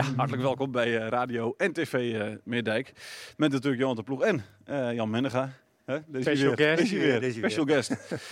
Ja, hartelijk welkom bij uh, Radio en TV uh, Meerdijk. Met natuurlijk Johan de Ploeg en uh, Jan Mennega. Hè? Deze Special weer. guest. Deze weer. Deze Special guest. we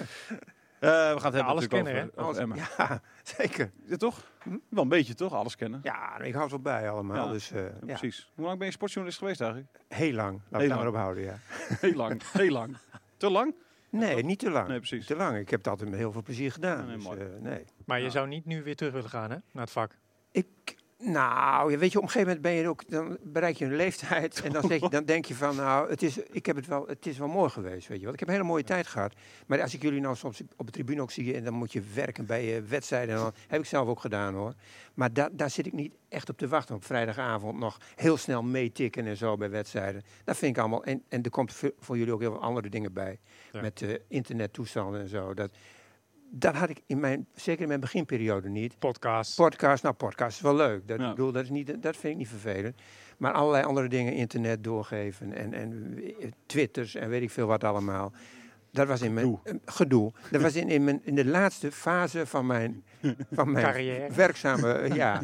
gaan het hebben alles natuurlijk kennen, over, over Emma. Ja, zeker. Ja, toch? Wel een beetje toch? Alles kennen. Ja, ik hou het wel bij allemaal. Ja, dus, uh, Ja, precies. Hoe lang ben je sportjournalist geweest eigenlijk? Heel lang. Laat Heel ik daar lang. maar op houden, ja. Heel lang. Heel lang. Te lang? Nee, niet te lang. Nee, precies. Te lang. Ik heb het altijd met heel veel plezier gedaan. Nee, dus, mooi. eh, nee. Maar je zou niet nu weer terug willen gaan hè, naar het vak. Ik, nou, weet je, op een gegeven moment ben je ook, dan bereik je een leeftijd en dan, zeg je, dan denk je van, nou, het is, ik heb het wel, het is wel mooi geweest, weet je wel. Ik heb een hele mooie tijd gehad. Maar als ik jullie nou soms op de tribune ook zie en dan moet je werken bij eh, wedstrijden, en dan heb ik zelf ook gedaan hoor. Maar da, daar zit ik niet echt op te wachten. Op vrijdagavond nog heel snel meetikken en zo bij wedstrijden. Dat vind ik allemaal. En, en er komt voor, jullie ook heel veel andere dingen bij. Ja. Met eh, internettoestanden en zo. Dat, dat had ik in mijn, zeker in mijn beginperiode niet. Podcast. Podcast, nou podcast is wel leuk. Dat, Ja. ik bedoel, dat, is niet, dat vind ik niet vervelend. Maar allerlei andere dingen, internet doorgeven en, en eh, twitters en weet ik veel wat allemaal. Dat was in mijn Gedoe. eh, gedoe. Dat was in, in, mijn, in de laatste fase van mijn, van mijn Carrière. werkzame ja.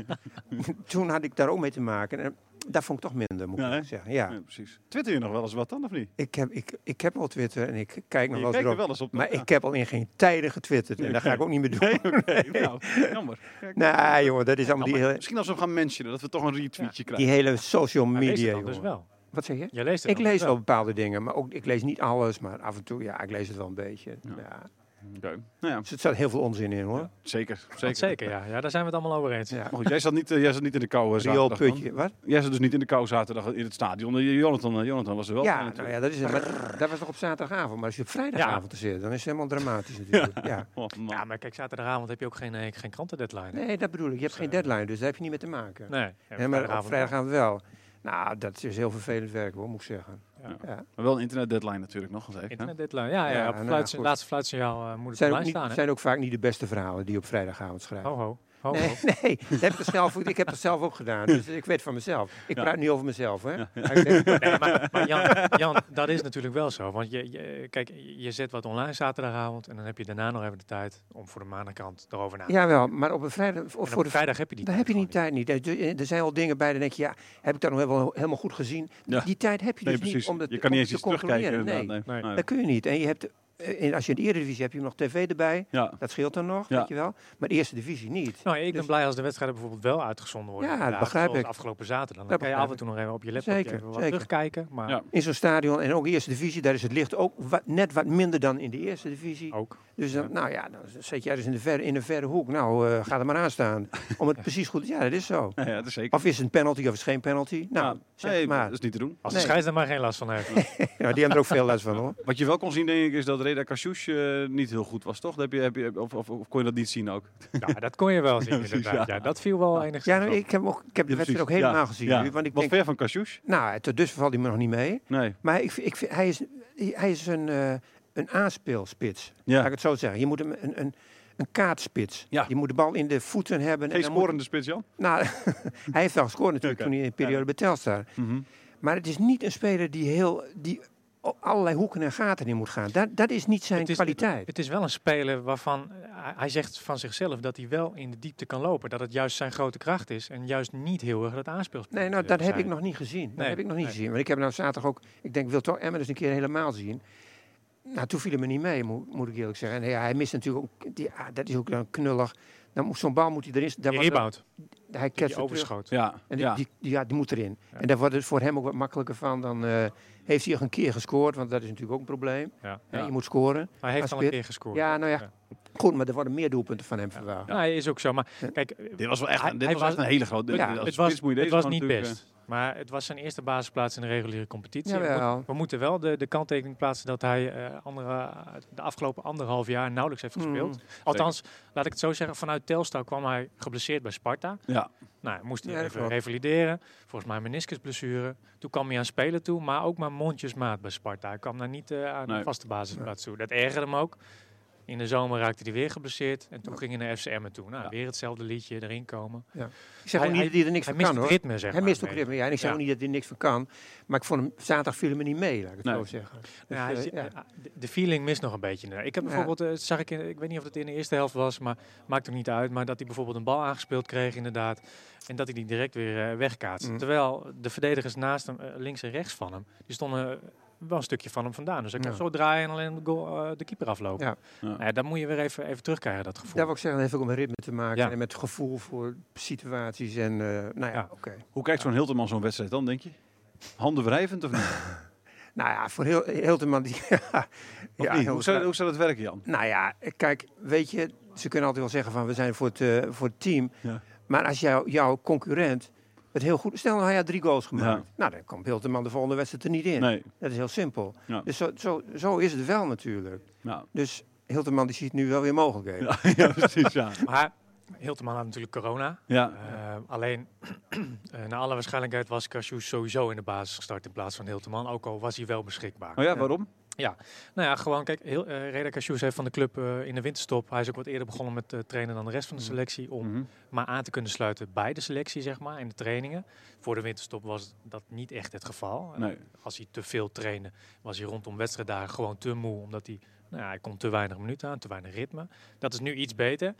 Toen had ik daar ook mee te maken. En dat vond ik toch minder, moet ik Ja, zeggen. Ja. Ja, precies. Twitter je nog wel eens wat dan, of niet? Ik, heb, ik, ik heb wel Twitter en ik kijk nog Je wel eens kijkt er erop. wel eens op. Maar ja. ik heb al in geen tijden getwitterd. En dat ga ik ook niet meer doen. Nee, oké. Nou, jammer. Kijk. Nee, jongen, dat is allemaal die hele, Misschien als we gaan mentionen, dat we toch een retweetje krijgen. die hele social media. dus jongen. wel. Wat zeg je? Je leest het Ik lees dus wel bepaalde dingen, maar ook, ik lees niet alles, maar af en toe, ja, ik lees het wel een beetje. Ja. Ja. Nou ja, Dus er staat heel veel onzin in hoor. zeker. Zeker. Zeker, ja. ja. Daar zijn we het allemaal over eens. Ja. Maar goed, jij zat niet, eh, jij zat niet in de kou eh, zaterdag. wat? Jij zat dus niet in de kou zaterdag in het stadion. Eh, Jonathan, Jonathan was er wel. Ja, nou ja, dat is het. Maar dat was nog op zaterdagavond, maar als je op vrijdagavond er zit, dan is het helemaal dramatisch natuurlijk. Ja. Oh. Ja, maar kijk, zaterdagavond heb je ook geen, geen krantendeadline. hè? Nee, dat bedoel ik. Je hebt geen deadline, dus daar heb je niet mee te maken. Nee. Ja, maar op vrijdagavond wel. Nou, dat is heel vervelend werk hoor, moet ik zeggen. Ja. Ja. Maar wel een internet deadline natuurlijk nog. Zeker, hè? Internet deadline. Ja, ja, Ja, op nou, fluit, laatste fluitsignaal uh, moet het Zijn ook, niet, staan. hè? zijn ook vaak niet de beste verhalen die je op vrijdagavond schrijft. Ho, ho. Ho, Nee, ho. nee, dat heb ik, zelf, ik heb het zelf ook gedaan. Dus ik weet van mezelf. Ik Ja. praat nu over mezelf. Hè? Nee, maar, maar Jan, Jan, dat is natuurlijk wel zo. Want je, je, kijk, je zet wat online zaterdagavond en dan heb je daarna nog even de tijd om voor de maandagkant erover na te Jawel, maar op een vrijdag, of voor op de vrijdag heb je die Daar heb je niet gewoon tijd niet. Er, zijn al dingen bij, dan denk je, ja, heb ik dat nog helemaal goed gezien? Ja. Die tijd heb je Nee, dus precies. niet om dat je kan niet eens te iets terugkijken. Nee. Nee. Nee. dat kun je niet. En je hebt, eh, in, als je in de Eredivisie hebt, heb je nog tv erbij. Ja. Dat scheelt dan nog, Ja. weet je wel. Maar de Eerste Divisie niet. Nou, ik ben Dus- blij als de wedstrijden bijvoorbeeld wel uitgezonden worden. Ja, dat begrijp ik. afgelopen zaterdag. Dan kan je af en toe nog even op je laptop Zeker, even wat zeker. terugkijken. Maar Ja. In zo'n stadion en ook Eerste Divisie, daar is het licht ook wat, net wat minder dan in de Eerste Divisie. ook. Dus dan, nou ja, dan zet jij dus in de verre, in de verre hoek. Nou, eh ga er maar aan staan. Om het precies goed... Ja, dat is zo. Ja, ja, dat is zeker. Of is het een penalty of is het geen penalty? Nou, Ja. zeg nee, maar. dat is niet te doen. Als Nee. de scheids er maar geen last van heeft. Ja, die hebben er ook veel last van hoor. Wat je wel kon zien, denk ik, is dat Reda Kashouch eh, niet heel goed was, toch? Dat Heb je, heb je, of, of, of kon je dat niet zien ook? ja, dat kon je wel zien inderdaad. ja. Ja, dat viel wel enigszins Ja, nou, ik heb, ook, ik heb de Ja, wedstrijd ook helemaal Ja. gezien Ja. nu. Want ik Wat denk, ver van Kashouch? nou, tot dusver valt hij me nog niet mee. Nee. Maar ik, vind- ik, vind- hij is, hij is een, eh, een aanspeelspits. Laat ik Ja. het zo zeggen. Je moet hem een, een, een kaatspits. Ja. Je moet de bal in de voeten hebben. en Geen moet- scorende spits, Jan? nou, hij heeft wel gescoord natuurlijk toen hij in de periode bij Telstar. Mhm. Maar het is niet een speler die, heel, die allerlei hoeken en gaten in moet gaan. Dat, dat is niet zijn Het is- kwaliteit. Het is wel een speler waarvan eh, hij- zegt van zichzelf dat hij wel in de diepte kan lopen. Dat het juist zijn grote kracht is en juist niet heel erg dat aanspeelspel. Nee, nou, eh, dat heb ik nog niet gezien. Dat Nee, heb ik nog niet nee. gezien. Want ik heb nou zaterdag ook... Ik denk, ik wil toch Emmen eens een keer helemaal zien. Nou, toen viel hij me niet mee, moet, moet ik eerlijk zeggen. En ja, hij mist natuurlijk ook... Die, ah, dat is ook dan knullig. Dan moet zo'n bal moet hij erin. Die rebound, hij die ketst terug. overschoot. Ja, En die, ja. die, die- ja, die moet erin. Ja. En daar wordt het voor hem ook wat makkelijker van. Dan eh, heeft hij ook een keer gescoord, want dat is natuurlijk ook een probleem. Ja. Ja. Je moet scoren. Hij heeft al een keer gescoord. Ja, nou ja, Ja. goed, maar er worden meer doelpunten van hem verwacht. Nou, is ook zo. Maar Ja. kijk, Dit was wel echt, Hij- dit hij was was- echt een hele grote... Ja, als het was, het was niet best. Maar het was zijn eerste basisplaats in de reguliere competitie. We, moeten wel de, de kanttekening plaatsen dat hij eh, andere, de afgelopen anderhalf jaar nauwelijks heeft gespeeld. Mm. Althans, laat ik het zo zeggen, vanuit Telstar kwam hij geblesseerd bij Sparta. Ja, Nou, hij moest hij Ja, even klopt. revalideren. Volgens mij een meniscusblessure. Toen kwam hij aan spelen toe, maar ook maar mondjesmaat bij Sparta. Hij kwam daar niet eh, aan Nee. een vaste basisplaats toe. Dat ergerde hem ook. In de zomer raakte hij weer geblesseerd. En toen ging hij naar FCM toe. Nou, Ja. weer hetzelfde liedje, erin komen. Ik zeg Hij- ook niet dat hij er niks Hij van kan het hoor. ritme, zeg Hij mist ook ritme. Ja, en ik zeg Ja. ook niet dat hij niks van kan. Maar ik vond hem zaterdag viel me niet mee, laat ik het Nee. zo zeggen. Dus, Ja, eh, ja. eh, de- feeling mist nog een beetje. Ik heb Ja. bijvoorbeeld, eh, zag ik, in, ik weet niet of het in de eerste helft was, maar maakt ook niet uit. Maar dat hij bijvoorbeeld een bal aangespeeld kreeg, inderdaad. En dat hij die direct weer eh, wegkaatste. Mm. Terwijl de verdedigers naast hem, links en rechts van hem, die stonden wel een stukje van hem vandaan. Dus kon Ja. zo draaien en alleen de, goal, eh, de keeper aflopen. Ja. Ja. Nou ja, dat moet je weer even, even terugkrijgen, dat gevoel. Daar wil ik zeggen, dat heeft ook met ritme te maken. Ja. En met gevoel voor situaties. En eh, nou ja, Ja. oké. Hoe kijkt zo'n Hilterman zo'n wedstrijd dan, denk je? Handen wrijvend of niet? Nou ja, voor heel, Hilterman... Die, ja, heel Hoe, zou, hoe zou dat werken, Jan? Nou ja, kijk, weet je, ze kunnen altijd wel zeggen van we zijn voor het, eh, voor het team. Ja. Maar als jou, jouw concurrent het heel goed... Stel nou, hij had drie goals gemaakt. Ja. Nou, dan komt Hilterman de volgende wedstrijd er niet in. Nee. Dat is heel simpel. Ja. Dus zo, zo, zo is het wel natuurlijk. Nou, Dus Hilterman die ziet nu wel weer mogelijkheden. ja, ja, precies, ja. Maar Hilterman had natuurlijk corona. Ja, Eh, alleen, eh, naar alle waarschijnlijkheid was Cassius sowieso in de basis gestart in plaats van Hilterman. Ook al was hij wel beschikbaar. oh ja, waarom? Nou ja, gewoon kijk, heel, eh Reda heeft van de club eh, in de winterstop. Hij is ook wat eerder begonnen met eh, trainen dan de rest van de Mhm. selectie. Om Mhm. maar aan te kunnen sluiten bij de selectie, zeg maar, in de trainingen. Voor de winterstop was dat niet echt het geval. Nee. als hij te veel trainde, was hij rondom wedstrijddagen gewoon te moe. Omdat hij, nou ja, hij komt te weinig minuten aan, te weinig ritme. Dat is nu iets beter.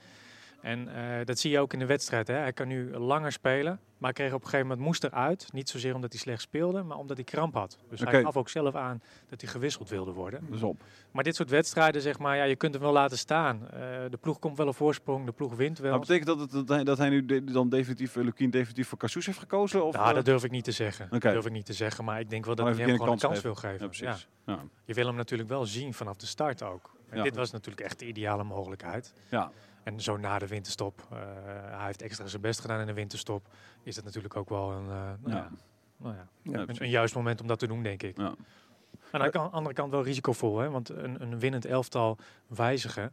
En eh, dat zie je ook in de wedstrijd. Hè. Hij kan nu langer spelen, maar kreeg op een gegeven moment moest eruit. Niet zozeer omdat hij slecht speelde, maar omdat hij kramp had. Dus hij gaf ook zelf aan dat hij gewisseld wilde worden. Dus op. Maar dit soort wedstrijden, zeg maar, ja, je kunt hem wel laten staan. Eh, de ploeg komt wel op voorsprong, de ploeg wint wel. Maar betekent dat, het, dat, hij, dat hij nu de- dan definitief, Lukien definitief voor Cassius heeft gekozen? Of, nou, eh, dat durf ik niet te zeggen. Dat durf ik niet te zeggen, maar ik denk wel dat hij hem een gewoon een kans wil geven. ja, precies. Ja. Je wil hem natuurlijk wel zien vanaf de start ook. En dit was natuurlijk echt de ideale mogelijkheid. Ja. En zo na de winterstop, eh, hij heeft extra zijn best gedaan in de winterstop, is dat natuurlijk ook wel een, eh, nou Ja. nou ja, Ja, een, juist moment om dat te doen, denk ik. Ja. Aan de kan- andere kant wel risicovol, hè? want een, een winnend elftal wijzigen,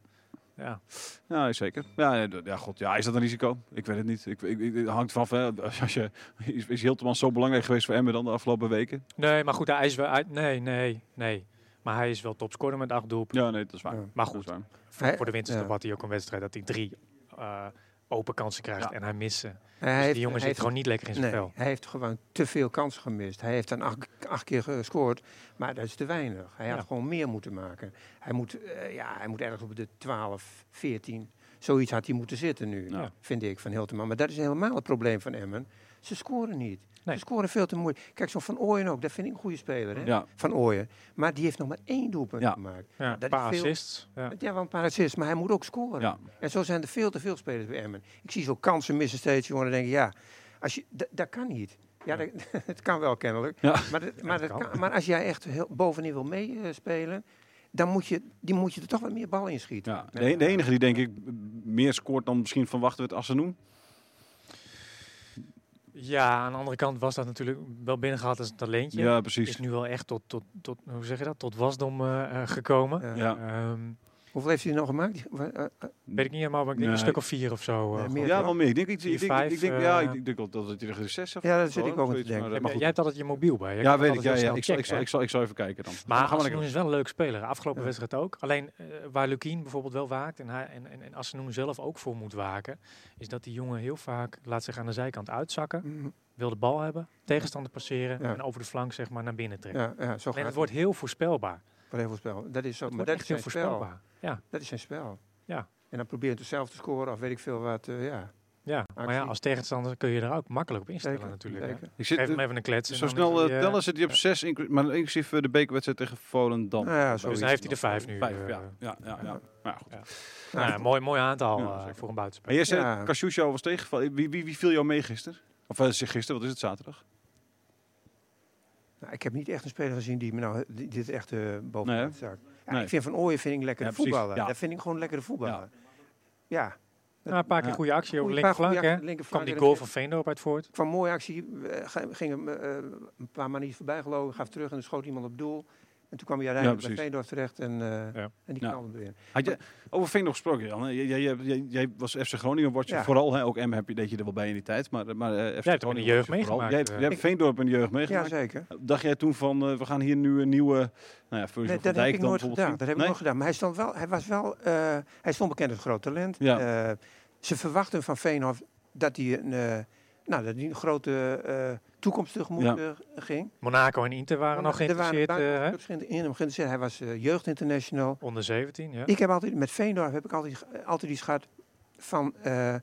ja, Ja, zeker. Ja, ja, god, ja, is dat een risico? Ik weet het niet. Ik, ik, ik- het hangt vanaf. Hè. Als als je, is, is Hilterman zo belangrijk geweest voor Emmen dan de afgelopen weken? Nee, maar goed, hij is wel uit. Nee, nee, nee. Maar hij is wel topscorer met acht doelpunten. Ja, nee, dat is waar. Ja. Maar goed, waar. voor, de winterstop ja. had hij ook een wedstrijd dat hij drie eh, open kansen krijgt Ja. en hij. Hij Dus heeft- die jongen zit heeft- gewoon niet lekker in zijn Nee, vel. hij heeft gewoon te veel kansen gemist. Hij heeft dan acht, acht keer gescoord, maar dat is te weinig. Hij had gewoon meer moeten maken. Hij moet, eh, ja, hij moet ergens op de 12, 14, zoiets had hij moeten zitten nu, vind ik, van Hilterman. Maar dat is helemaal het probleem van Emmen. Ze scoren niet. Nee. Ze scoren veel te moeilijk. Kijk, zo'n Van Ooyen ook, dat vind ik een goede speler, hè? Ja, Van Ooyen. Maar die heeft nog maar één doelpunt Ja. gemaakt. Ja, dat een paar is veel. assists. Ja. Ja, wel een paar assists, maar hij moet ook scoren. En zo zijn er veel te veel spelers bij Emmen. Ik zie zo kansen missen steeds. Dan denk ja, als je, dat, kan niet. Ja, dat, het kan wel kennelijk. Maar, dat- maar, dat kan- maar als jij echt heel bovenin wil meespelen, dan moet je, die moet je er toch wat meer bal in schieten. ja. De, de enige die denk ik meer scoort dan misschien van wachten het Assenoen. ja, aan de andere kant was dat natuurlijk wel binnengehaald als een talentje. Ja, Is precies. nu wel echt tot, tot, tot hoe zeg je dat, tot wasdom eh, eh, gekomen. Ja. Ja. Hoeveel heeft hij nog gemaakt? Eh, eh, weet ik niet helemaal, maar ik denk Nee. een stuk of vier of zo. eh, Nee, meer gewoon. Ja, wel meer. Ik denk, iets, ik denk, ik vijf, denk, ja, ik denk dat, je er zes of Ja, dat zit ik ook aan te denken. maar, Ja, Ja, maar jij hebt altijd je mobiel bij. Ja, weet ik. altijd Ja, ja. Ik, zal, ik, zal, ik, zal, ik zal even kijken dan. Maar Assenoen is wel een leuk speler. Afgelopen Ja. wedstrijd ook. Alleen waar Lukien bijvoorbeeld wel waakt en, hij, en, en, en Assenoen zelf ook voor moet waken, is dat die jongen heel vaak laat zich aan de zijkant uitzakken, mhm. wil de bal hebben, tegenstander passeren Ja. en over de flank zeg maar naar binnen trekken. ja, ja, zo gaat het wordt heel voorspelbaar. Het. Heel veel spel. Dat is zo, Het maar dat echt is zijn spel. Ja. Dat is zijn spel. Ja. En dan probeert hij zelf te scoren of weet ik veel wat. eh, ja. Ja, maar ja, als tegenstander kun je er ook makkelijk op instellen Zeker, natuurlijk. Ik zit, Geef hem even een klets. en zo dan snel eh, tellen zit hij op zes, inclu- maar inclusief de bekerwedstrijd tegen Volendam. Nou ja, Dus hij heeft hij er vijf nu. Vijf, ja. Ja, ja, ja. Maar ja, goed. Ja. Nou ja, mooi, mooi aantal Ja, eh, zeker. voor een En buitenspeler. jij zei, Ja. ja. was tegengevallen. Wie, wie, wie viel jou mee gisteren? Of uh, gisteren, wat is het, zaterdag? Nou, ik heb niet echt een speler gezien die me nou die- dit echt eh boven Nee, staat. Ja, Nee. Ik vind Van Ooyen vind ik Ja, voetballer. ja. Dat vind ik gewoon lekkere voetballer. Ja. Ja, een paar keer Ja. goede actie op linkerflank. linkerflank kwam die goal van Veendorp uit voort. Van mooie actie eh, ging hem eh, een paar manieren voorbij gelopen, gaf terug en dan schoot iemand op doel. En toen kwam hij uiteindelijk bij precies. Veendorf terecht en, eh, Ja. en die Ja. knalde erin. Had je over Veendorp gesproken, Jan? Jij, jij, jij, jij- jij was FC Groningen, word je Ja. vooral, hè, ook M heb je, deed je er wel bij in die tijd, maar, maar eh, FC hebt ook in de Groningen jeugd meegemaakt, Jij, hebt- eh. jij hebt Veendorp de jeugd Ja, meegemaakt. zeker. Dacht jij toen van, eh, we gaan hier nu een nieuwe, nou ja, Virgil Nee, van dat heb Dijk ik dan nooit bijvoorbeeld gedaan. Dat heb ik Nee? nooit gedaan. Maar hij, stond wel, hij, was wel, eh, hij stond bekend als groot talent. Ja. Eh, ze verwachten van Veenhoff dat hij een, eh, nou, dat hij een grote eh, toekomst tegemoet Ja. eh, ging. Monaco en Inter waren nog Er waren geïnteresseerd. eh, hè? buitenlandclubs geïnter- in hem geïnteresseerd. Hij was eh, jeugdinternational. Onder 17, ja. Ik heb altijd, met Veendorf heb ik altijd, altijd iets gehad van... eh,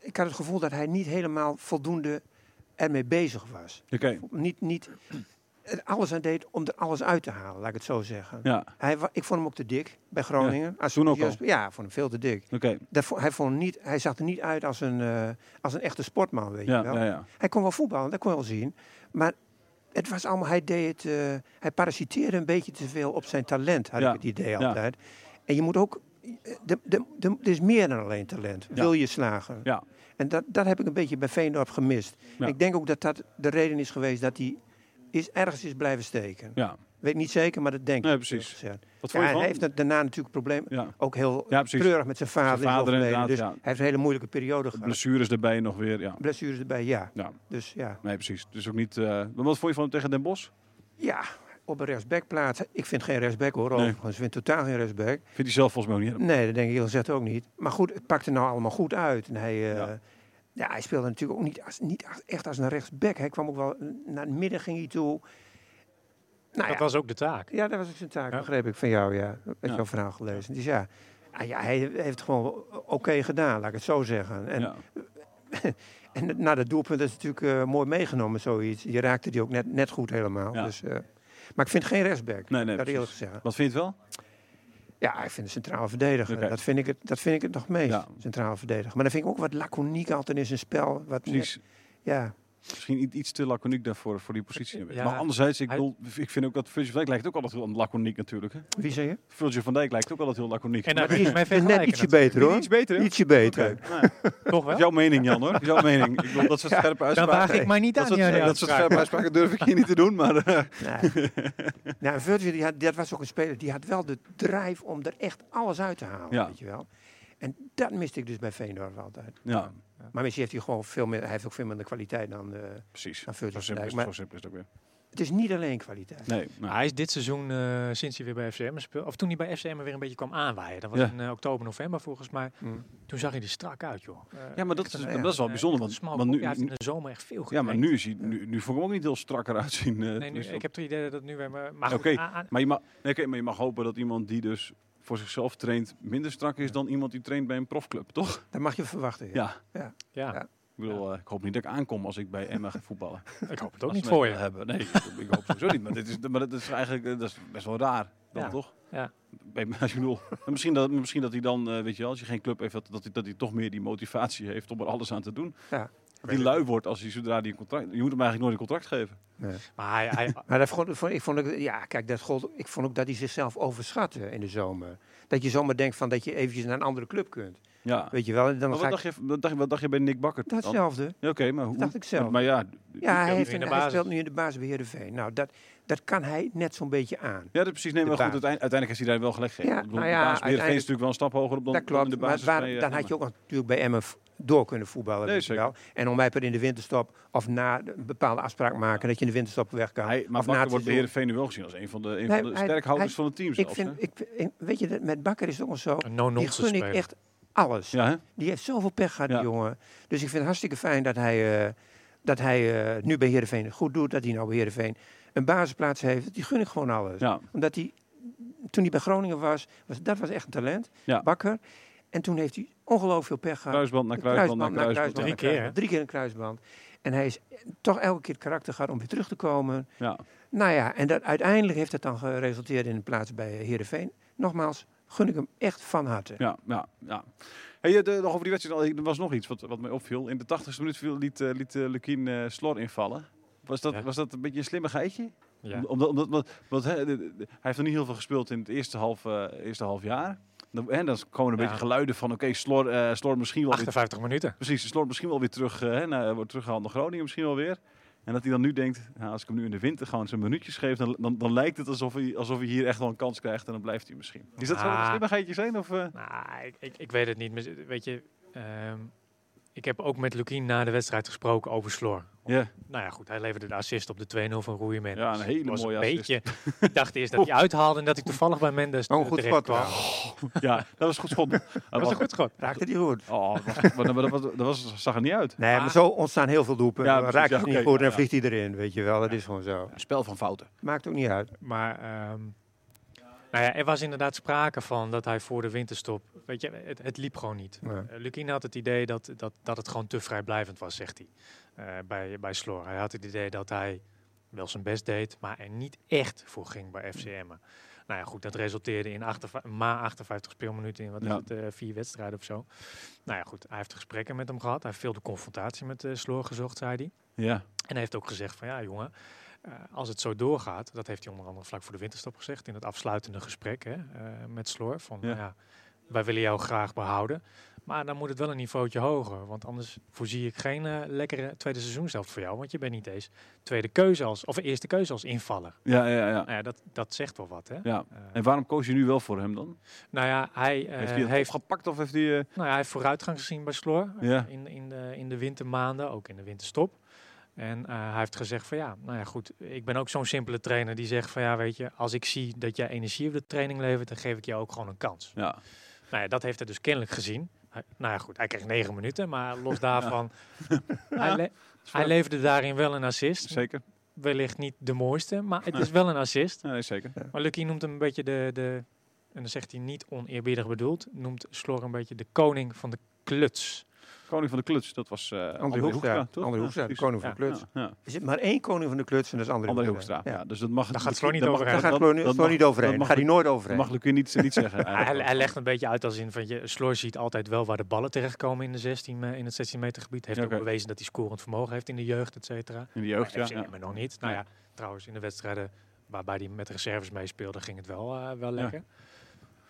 ik had het gevoel dat hij niet helemaal voldoende ermee bezig was. Oké, Niet, niet er alles aan deed om er alles uit te halen, laat ik het zo zeggen. ja, Hij, ik vond hem ook te dik bij Groningen. Als toen ook Ja, vond hem veel te dik. oké. Hij, vond niet, hij zag er niet uit als een, eh, als een echte sportman, weet Ja, je wel. ja, ja. Hij kon wel voetballen, dat kon je wel zien. Maar het was allemaal, hij deed het, eh, hij parasiteerde een beetje te veel op zijn talent, had Ja, ik het idee ja. altijd. En je moet ook, de, de, de, er is meer dan alleen talent. Ja. Wil je slagen? Ja. En dat, dat heb ik een beetje bij Veendorp gemist. Ja. Ik denk ook dat dat de reden is geweest dat hij is, ergens is blijven steken. ja. Weet niet zeker, maar dat denk Nee, ik. precies. eerlijk gezegd. Wat Ja, vond je hij heeft daarna natuurlijk problemen. Ja, Ook heel Ja, precies. treurig met zijn vader. Zijn vader inderdaad, Dus ja. hij heeft een hele moeilijke periode gehad. blessures erbij nog weer, ja. Blessures erbij, ja. ja. Dus ja. Nee, precies. Dus ook niet... maar wat vond je van hem tegen Den Bosch? Ja, op een rechtsback plaatsen. Ik vind geen rechtsback hoor, Nee. overigens. Ik vind totaal geen rechtsback. Vindt hij zelf volgens mij ook niet. Nee, dat denk ik heel gezegd ook niet. Maar goed, het pakte nou allemaal goed uit. En hij, eh, Ja. hij speelde natuurlijk ook niet, als, niet als- echt als een rechtsback. Hij kwam ook wel naar het midden ging hij toe. Nou Dat ja, was ook de taak. ja, dat was ook zijn taak, Ja. begreep ik van jou, ja. Met Ja. jouw verhaal gelezen. Dus ja, ah, ja hij heeft het gewoon oké gedaan, laat ik het zo zeggen. En, ja. en na dat doelpunt is natuurlijk eh, mooi meegenomen, zoiets. Je raakte die ook net, net goed helemaal. Ja. Dus, eh, maar ik vind geen rechtsback, Nee, nee, dat eerlijk gezegd. Wat vind je het wel? Ja, ik vind de centrale verdediger. Dat, vind ik het, dat vind ik het nog meest, Ja. centrale verdediger. Maar dan vind ik ook wat laconiek altijd in zijn spel. Wat net- ja, Misschien iets te laconiek daarvoor voor die positie. Ja. Maar anderzijds, ik, Hij- bedoel, ik vind ook dat Virgil van Dijk lijkt ook altijd heel laconiek natuurlijk. Hè? wie zei je? Virgil van Dijk lijkt ook altijd heel laconiek. En Maar- daar is mij Net ietsje natuurlijk. beter hoor. Iets beter? Ietsje beter. Toch dat wel? is jouw mening, Jan, hoor. Dat is jouw mening. Ik bedoel, dat soort scherpe Dan uitspraken. waag ik maar niet dat aan. soort, die dat soort scherpe uitspraken durf ik hier niet te doen, maar... eh, Nee. nou, Virgil, die had, dat was ook een speler, die had wel de drive om er echt alles uit te halen, Ja. weet je wel. En dat miste ik dus bij Veendorf altijd. ja, Maar misschien heeft hij gewoon veel meer, hij heeft ook veel minder kwaliteit dan, eh, precies. dan Virgil simpel, is, Maar zo simpel is het ook weer. het is niet alleen kwaliteit. Nee, nou, Hij is dit seizoen, eh, sinds hij weer bij FCM speelde, of toen hij bij FCM weer een beetje kwam aanwaaien. Dat was Ja. in eh, oktober, november volgens mij. Hm. Toen zag hij er strak uit, joh. Ja, maar dat is, een, dat is wel bijzonder. Want, want nu, Ja, hij heeft in de zomer echt veel ja, maar nu, is hij, nu, nu vond ik hem ook niet heel strakker uitzien. eh, Nee, nu, ik heb het idee dat het nu weer... Maar, maar goed, Oké, aan- aan- Maar je, mag, nee, oké, maar je mag hopen dat iemand die dus voor zichzelf traint minder strak is dan iemand die traint bij een profclub, toch? Dat mag je verwachten. Ja. Ja. ja, Ja. Ik bedoel, eh, ik hoop niet dat ik aankom als ik bij Emma ga voetballen. ik hoop het ook Als niet voor je. Hebben. Nee, ik, ik hoop sowieso niet. Maar dit is, maar dat is eigenlijk eh, dat is best wel raar. Dan Ja. toch? Ja. Bij, als je bedoel, en misschien, dat, misschien dat hij dan, eh, weet je wel, als je geen club heeft, dat, dat, hij, dat hij toch meer die motivatie heeft om er alles aan te doen. Ja. Hij lui wordt als hij zodra die een contract... Je moet hem eigenlijk nooit een contract geven. Maar hij, hij, Maar dat vond, vond- ik vond ook, ja, kijk, dat gold, ik vond ook dat hij zichzelf overschatte in de zomer. Dat je zomaar denkt van dat je eventjes naar een andere club kunt. Ja. Weet je wel? En dan Maar ga wat ik, dacht, je, wat, dacht, je- wat dacht je bij Nick Bakker? dan? datzelfde. Ja, Oké, maar hoe? Dat dacht ik zelf. Maar ja, Ja, hij, heeft in een, de hij speelt nu in de basis bij Heerenveen. Nou, dat, dat kan hij net zo'n beetje aan. Ja, dat precies. Nee, De maar goed, uiteindelijk, heeft hij daar wel gelijk gegeven. Ja, ik bedoel, nou de ja, bij Heerenveen is natuurlijk wel een stap hoger op dan, dat dan klopt, in de maar basis waar- bij, eh, dan had je ook natuurlijk bij Emmen v- door kunnen voetballen. Nee, wel. En om mij per in de winterstop of na de- een bepaalde afspraak maken dat je in de winterstop weg kan. Hij, maar of Bakker wordt bij seizoen. Heerenveen nu wel gezien als een van de, een Nee, van de hij- sterkhouders hij- van het team Ik zelfs. vind, hè? ik, ik- weet je, dat met Bakker is het ook zo. een Die gun ik echt alles. Ja? Die heeft zoveel pech gehad, Ja. die jongen. Dus ik vind het hartstikke fijn dat hij, eh, dat hij eh, nu bij Heerenveen het goed doet. Dat hij nou bij Heerenveen een basisplaats heeft. Die gun ik gewoon alles. Ja, Omdat hij, toen hij bij Groningen was, was dat was echt een talent. Ja. Bakker. En toen heeft hij ongelooflijk veel pech gehad. Kruisband naar kruisband naar kruisband. Drie naar keer, hè? Drie keer een kruisband. En hij is toch elke keer het karakter gehad om weer terug te komen. Ja. Nou ja, en dat, uiteindelijk heeft het dan geresulteerd in een plaats bij Heerenveen. Nogmaals, gun ik hem echt van harte. Ja, ja, ja. Hey, de, nog over die wedstrijd, er was nog iets wat, wat mij opviel. In de 80ste minuut viel, liet, uh, liet uh, Lukien uh, Slor invallen. Was dat, Ja. was dat een beetje een slimmigheidje? Ja. Omdat, omdat, omdat, want, hè, de- de- hij heeft nog niet heel veel gespeeld in het eerste half, eh, eerste half jaar. Dan, hè, dan komen een Ja. beetje geluiden van, oké, Slor, eh, Slor misschien wel weer 58 minuten. Precies, Slot misschien wel weer terug, eh, hè, naar, wordt teruggehaald naar Groningen misschien wel weer. En dat hij dan nu denkt, nou, als ik hem nu in de winter gewoon zijn minuutjes geef, dan, dan, dan lijkt het alsof hij, alsof hij hier echt wel een kans krijgt en dan blijft hij misschien. Is dat Ah. een slimmigheidje zijn? Of, eh? Nou, ik, ik, ik weet het niet. Maar Weet je, ehm, ik heb ook met Lukien na de wedstrijd gesproken over Sloor. Ja, Nou ja, goed, hij leverde de assist op de 2-0 van Rui Mendes. Ja, een hele Was mooie een assist. beetje. ik dacht eerst dat hij uithaalde en dat hij toevallig bij Mendes Oh, goed terecht schot. kwam. ja. ja, dat was goed schot. Dat Dat was een goed schot. Raakte die goed. Oh, dat, was, maar dat, was, dat was, zag er niet uit. Nee, maar zo ontstaan heel veel doelpunten. Ja, dan precies, raak je ja, het niet oké, goed en vliegt hij erin, weet je wel. Dat is gewoon zo. Een spel van fouten. Maakt ook niet uit. Maar ehm, nou ja, er was inderdaad sprake van dat hij voor de winterstop... Weet je, het, het liep gewoon niet. Nee. Eh, Lukien had het idee dat, dat, dat het gewoon te vrijblijvend was, zegt hij. eh, bij, bij Sloor. Hij had het idee dat hij wel zijn best deed, maar er niet echt voor ging bij FCM. Nou ja, goed, dat resulteerde in 58, ma 58 speelminuten in wat is Ja. het, eh, vier wedstrijden of zo. Nou ja, goed, hij heeft gesprekken met hem gehad. Hij heeft veel de confrontatie met eh Sloor gezocht, zei hij. Ja, En hij heeft ook gezegd van ja, jongen, eh, als het zo doorgaat, dat heeft hij onder andere vlak voor de winterstop gezegd in het afsluitende gesprek hè, eh, met Sloor. Van Ja. nou ja, wij willen jou graag behouden. Maar dan moet het wel een niveautje hoger. Want anders voorzie ik geen eh, lekkere tweede seizoenshelft voor jou. Want je bent niet eens tweede keuze als, of eerste keuze als invaller. ja, ja. ja. Nou ja, dat, dat zegt wel wat. Hè? ja. En waarom koos je nu wel voor hem dan? nou ja, hij heeft hij heeft, opgepakt of heeft hij... nou ja, hij heeft vooruitgang gezien bij Sloor Ja. in, in, de, in de wintermaanden, ook in de winterstop. En eh, hij heeft gezegd van ja, nou ja goed, ik ben ook zo'n simpele trainer die zegt van ja, weet je, als ik zie dat jij energie op de training levert, dan geef ik jou ook gewoon een kans. ja, Nou ja, dat heeft hij dus kennelijk gezien. Hij- nou ja goed, hij kreeg negen minuten, maar los daarvan, hij, le- hij leverde daarin wel een assist. zeker. Wellicht niet de mooiste, maar het is wel een assist. Nee, zeker. Maar Lucky noemt hem een beetje de, de, en dan zegt hij niet oneerbiedig bedoeld, noemt Slor een beetje de koning van de kluts. Koning van de kluts, dat was eh André Hoekstra. André Hoekstra, de koning van Ja. Kluts. Ja, ja. Er zit maar één koning van de kluts en dat is André, André Hoekstra. Hoekstra. Ja. dus dat mag... Daar gaat dat- Sloor niet dat mag- overheen. Daar gaat dat- Floor, dat Floor niet overheen. dat Daar gaat hij nooit Dat overheen. mag Lucie niet, niet zeggen. Hij, legt een beetje uit als in van je, Sloor ziet altijd wel waar de ballen terechtkomen in, de 16, me- in het 16 meter gebied. Heeft ook bewezen dat hij scorend vermogen heeft in de jeugd, et cetera. In de jeugd, ja. Maar nog niet. Nou ja, trouwens in de wedstrijden waarbij hij met de reserves meespeelde, ging het wel, eh, wel lekker.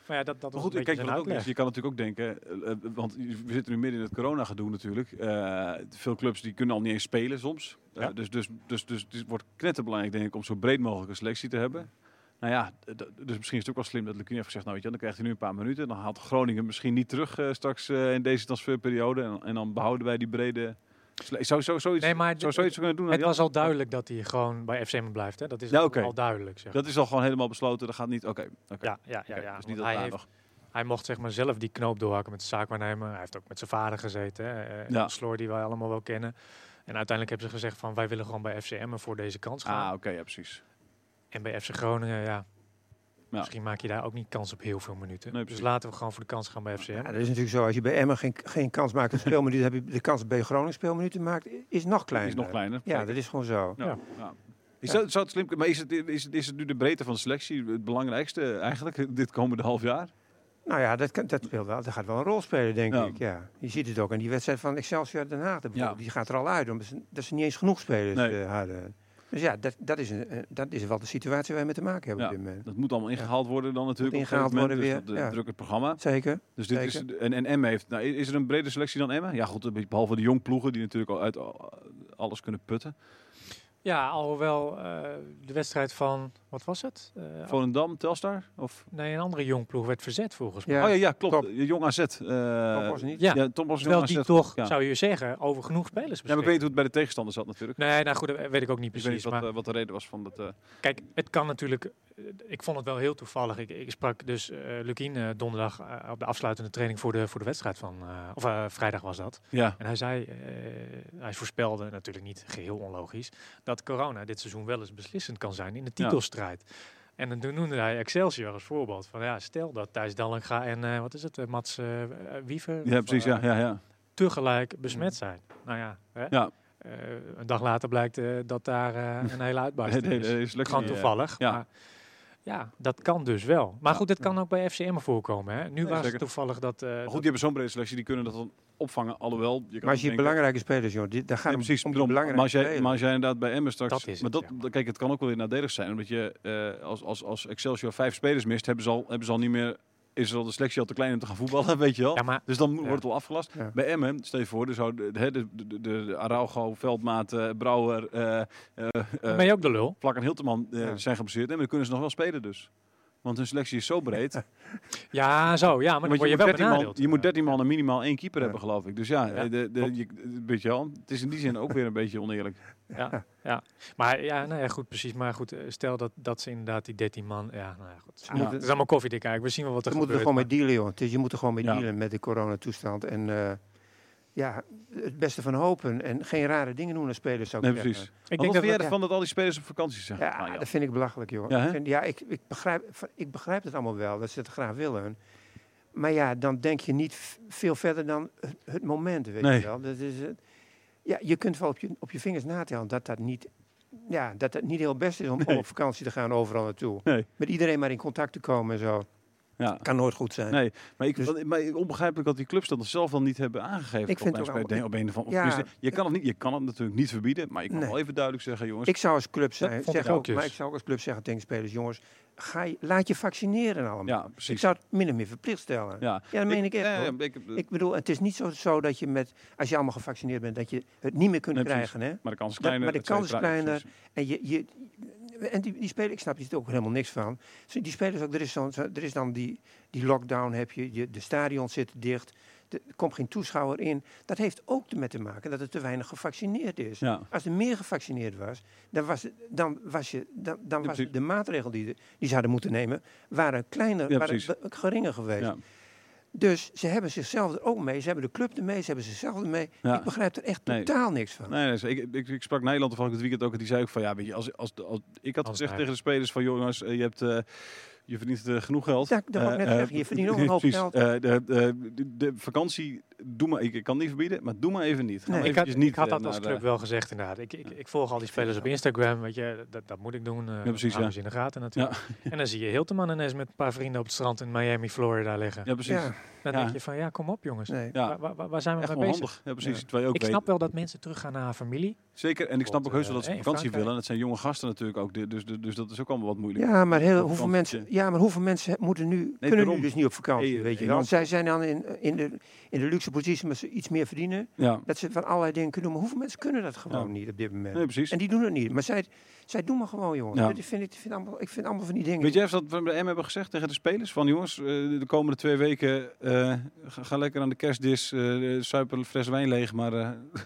Maar ja, dat, dat Maar goed, kijk, wat ook is, je kan natuurlijk ook denken, eh, eh, want we zitten nu midden in het corona-gedoe natuurlijk. Eh, veel clubs die kunnen al niet eens spelen soms. Ja. dus, dus, dus, dus het wordt knetterbelangrijk denk ik om zo breed mogelijk een selectie te hebben. Nou ja, dus misschien is het ook wel slim dat Lukien heeft gezegd, nou weet je, dan krijgt hij nu een paar minuten. Dan haalt Groningen misschien niet terug straks in deze transferperiode. En, en dan behouden wij die brede... Zou, zoiets, Nee, maar zou zoiets kunnen doen? het was al duidelijk dat hij gewoon bij FCM blijft. Hè? Dat is Ja, al- duidelijk. Zeg. Dat is al gewoon helemaal besloten. Dat gaat niet... Oké, ja, ja, ja, ja. dus Want niet dat hij, daar heeft, nog... hij mocht zeg maar zelf die knoop doorhakken met de zaakwaarnemer. Hij heeft ook met zijn vader gezeten. Hè? Ja. Sloor die wij allemaal wel kennen. En uiteindelijk hebben ze gezegd van wij willen gewoon bij FCM voor deze kans gaan. Ah, oké, ja, precies. En bij FC Groningen, ja, Ja. misschien maak je daar ook niet kans op heel veel minuten. Nee, dus laten we gewoon voor de kans gaan bij FCM. Ja, dat is natuurlijk zo. Als je bij Emmen geen, geen kans maakt op speelminuten, heb je de kans dat bij Groningen speelminuten maakt, is nog kleiner. Is nog kleiner. Ja, dat is gewoon zo. Ja. Is dat, zou het slim, maar is het, is, het, is het nu de breedte van de selectie het belangrijkste eigenlijk dit komende half jaar? Nou ja, dat, kan, dat, speelt wel, dat gaat wel een rol spelen, denk Ja. ik. Ja. Je ziet het ook aan die wedstrijd van Excelsior Den Haag. Ja. Die gaat er al uit, omdat ze, dat ze niet eens genoeg spelers Nee. eh, hadden. Dus ja, dat, dat, is een, eh, dat is wel de situatie waar we mee te maken hebben Ja. op dit moment. Dat moet allemaal ingehaald worden dan natuurlijk. ingehaald moment, worden dus weer, Dat, ja. druk het programma. Zeker. Dus dit is, en, en Emmen heeft, nou, is er een brede selectie dan Emmen? Ja goed, behalve de jong ploegen die natuurlijk al uit al- alles kunnen putten. Ja, alhoewel eh, de wedstrijd van, wat was het? Eh, Volendam, Telstar? Of? nee, een andere jongploeg werd verzet volgens mij. Ja. oh ja, ja klopt. Top. Jong AZ. eh, Top was niet. Ja, Ja, Tom was terwijl Jong die AZ. toch, ja. zou je zeggen, over genoeg spelers Ja, maar ik weet hoe het bij de tegenstander zat natuurlijk. Nee, nou goed, dat weet ik ook niet Ik weet precies. niet wat, maar eh, wat de reden was van dat. eh, kijk, het kan natuurlijk... Ik vond het wel heel toevallig. Ik, ik sprak dus eh Lukien eh, donderdag op de afsluitende training voor de, voor de wedstrijd van... eh, of vrijdag was dat. ja. En hij zei, eh, hij voorspelde natuurlijk niet geheel onlogisch, dat corona dit seizoen wel eens beslissend kan zijn in de titelstrijd. En dan noemde hij Excelsior als voorbeeld. Van ja, stel dat Thijs Dallinga en eh, wat is het, eh, Mats eh, Wiever Ja, precies. Ja, ja, ja. tegelijk besmet zijn. Nou ja, hè? Ja. Een dag later blijkt dat daar een hele uitbarsting is. Gewoon toevallig. Ja. Maar ja, dat kan dus wel. Maar Ja. goed, het kan ook bij FCM voorkomen. Hè? Nu Nee, was zeker. het toevallig dat... eh, Maar goed, dat- die hebben zo'n brede selectie, die kunnen dat dan opvangen. Alhoewel, je kan Maar als je denken- belangrijke spelers, joh, dit, daar gaat Ja, het precies. om die belangrijke maar, als jij, spelers. maar als jij inderdaad bij Emmen straks... Dat is maar dat, ja. dat- Kijk, het kan ook wel weer nadelig zijn. Omdat je eh, als, als, als Excelsior vijf spelers mist, hebben ze al, hebben ze al niet meer... Is al de selectie al te klein om te gaan voetballen, weet je wel. ja, maar Dus dan Ja. wordt het al afgelast. Ja. Bij Emmen, stel je voor, zou de, de, de, de, Araujo, Veldmaat, eh, Brouwer, eh eh, ben je ook de lul. Vlak en Hilterman Ja. zijn geblesseerd. Nee, maar dan kunnen ze nog wel spelen dus. Want hun selectie is zo breed. Ja, zo. Ja, maar dan word je, moet wel 13 man, benadeeld. je moet 13 man en minimaal één keeper Ja. hebben, geloof ik. Dus ja, Ja, de, de, je, weet je wel, het is in die zin ook weer een beetje oneerlijk. Ja, ja. Maar ja, nou ja, goed, precies. Maar goed, eh, stel dat, dat ze inderdaad die 13 man... Ja, nou ja, goed. Ja. Het is allemaal koffiedik eigenlijk. We zien wel wat er Ze moeten er gebeurt. gewoon mee dealen, joh. Het is, je moet er gewoon mee Ja. dealen met de coronatoestand. En eh, ja, het beste van hopen. En geen rare dingen doen als spelers, zou ik Nee, zeggen. precies. Ik denk dat jij we- ervan dat al die spelers op vakantie zijn? Ja, Nou ja. dat vind ik belachelijk, joh. Ja, ik, vind- ja ik, ik, begrijp, ik begrijp het allemaal wel, dat ze het graag willen. Maar ja, dan denk je niet veel verder dan het, het moment, weet Nee. je wel. Dat is, het. ja, je kunt wel op je, op je vingers natellen dat dat niet, ja, dat het niet heel best is om, om Nee. op vakantie te gaan overal naartoe. Nee. Met iedereen maar in contact te komen en zo. Ja. Kan nooit goed zijn. Nee, maar, ik, Dus- wat- maar onbegrijpelijk dat die clubs dat zelf dan niet hebben aangegeven. Ik vind Op het ook op een of andere Ja. tenminste, je kan het niet, je kan het natuurlijk niet verbieden, maar je kan Nee. wel even duidelijk zeggen, jongens. Ik zou als club ik zeggen ook, maar dus. ik zou ook als club zeggen tegen spelers, jongens, ga je, laat je vaccineren allemaal. ja, ik precies. zou het min of meer verplicht stellen. ja. Ja, dat meen ik echt. nee, hoor. ik- Ik bedoel, het is niet zo, zo dat je met, als je allemaal gevaccineerd bent, dat je het niet meer kunt Nee, krijgen. Hè? maar de kans is Dat- kleiner. maar de kans is kleiner. En, je, je, en die, die spelers, ik snap er ook helemaal niks van. Die spelers ook, er is, dan, er is dan die, die lockdown, heb je, je, de stadions zitten dicht, er komt geen toeschouwer in. Dat heeft ook ermee te maken dat er te weinig gevaccineerd is. Ja. Als er meer gevaccineerd was, dan was, dan was, je, dan, dan was de maatregelen die, de- die ze hadden moeten nemen, waren kleiner, Ja, waren geringer geweest. Ja. Dus ze hebben zichzelf er ook mee, ze hebben de club ermee, ze hebben zichzelf ermee. Ja. Ik begrijp er echt Nee. totaal niks van. Nee, nee, ik, ik, ik sprak Nederland toevallig het weekend ook en die zei ook van ja, weet je, als, als, als ik had Als gezegd tegen de spelers van jongens, eh, je hebt eh, je verdient genoeg geld. Ja, dat wou ik net Eh, eh, zeggen, je verdient ook een hoop precies, geld. eh, de, de, de, vakantie, doe maar, ik, ik kan niet verbieden, maar doe maar even niet. Nee, Ik had, niet ik had dat als club wel gezegd inderdaad. Ik, ik, ik volg al die spelers op Instagram, weet je, dat, dat moet ik doen. eh precies, houden ja. ze in de gaten natuurlijk. En dan zie je Hilteman ineens met een paar vrienden op het strand in Miami, Florida liggen. Ja, precies. Ja, Dan ja. denk je van, ja, kom op jongens. nee. Ja. Waar, waar, waar zijn we Echt mee bezig? handig. Ja, precies. Ja. Terwijl je ook Ik weet, snap wel dat mensen teruggaan naar haar familie. zeker, en ik snap ook heus wel dat ze eh, op vakantie willen. Het zijn jonge gasten natuurlijk ook, dus, dus, dus dat is ook allemaal wat moeilijk. Ja, maar, heel, hoeveel mensen, ja, maar hoeveel mensen moeten nu, kunnen daarom. nu dus niet op vakantie, weet je wel. Zij zijn dan in, in, de, in de luxe positie, maar ze iets meer verdienen. Ja, Dat ze van allerlei dingen kunnen doen. Maar hoeveel mensen kunnen dat gewoon Ja. niet op dit moment? nee, precies. En die doen het niet. Maar zij, zij doen maar gewoon, jongens. Ja. Dat vind ik, vind allemaal, ik vind allemaal van die dingen. Weet jij of dat we bij M hebben gezegd tegen de spelers? Van jongens, eh, de komende twee weken eh, ga, ga lekker aan de kerstdis, eh suipen een fles wijn leeg, maar eh,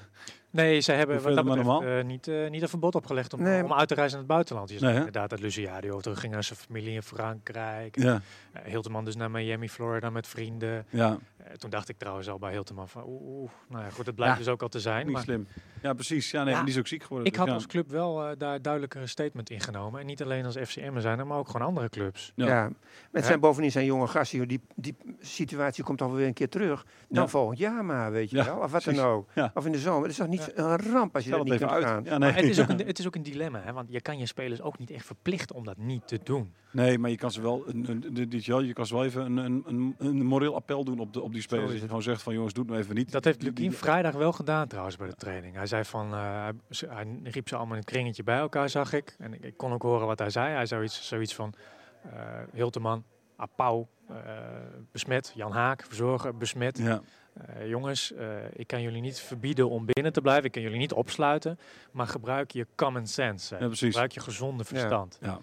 Nee, ze hebben wat dat betreft, eh, niet, eh, niet een verbod opgelegd om, Nee, om uit te reizen naar het buitenland. Je zag Nee, inderdaad dat Luciadio terug ging naar zijn familie in Frankrijk. ja, Hilteman dus naar Miami, Florida met vrienden. ja, toen dacht ik trouwens al bij Hilteman van oeh, oeh. nou ja, goed, het blijkt Ja, dus ook al te zijn. niet Maar slim. Ja, precies. Ja, nee, Ja, die is ook ziek geworden. ik dus had ja. als club wel eh, daar duidelijker een statement ingenomen. En niet alleen als FCM zijn, er, maar ook gewoon andere clubs. Ja. Hè? zijn bovendien zijn jonge gasten, joh, die, die situatie komt alweer een keer terug. Dan Ja. volgend jaar maar, weet je Ja, wel. Of wat precies. dan ook. Ja. Of in de zomer. Het is toch niet een ramp als je dat niet even kunt uit. gaan. Ja, nee. Het, is ook een, het is ook een dilemma, hè? want je kan je spelers ook niet echt verplichten om dat niet te doen. Nee, maar je kan ze wel, een, een, je kan ze wel even een, een, een, een moreel appel doen op, de, op die spelers. Dat je het. gewoon zegt van jongens, doe het nou even niet. Dat heeft Lukien vrijdag wel gedaan trouwens bij de training. Hij zei van, eh, hij, riep ze allemaal in een kringetje bij elkaar, zag ik. En ik, ik kon ook horen wat hij zei. Hij zei iets, zoiets van, eh Hilteman, Apau, eh, besmet. Jan Haak, verzorger, besmet. Ja, jongens, ik kan jullie niet verbieden om binnen te blijven. Ik kan jullie niet opsluiten. Maar gebruik je common sense. ja. Gebruik je gezonde verstand. Ja. Ja.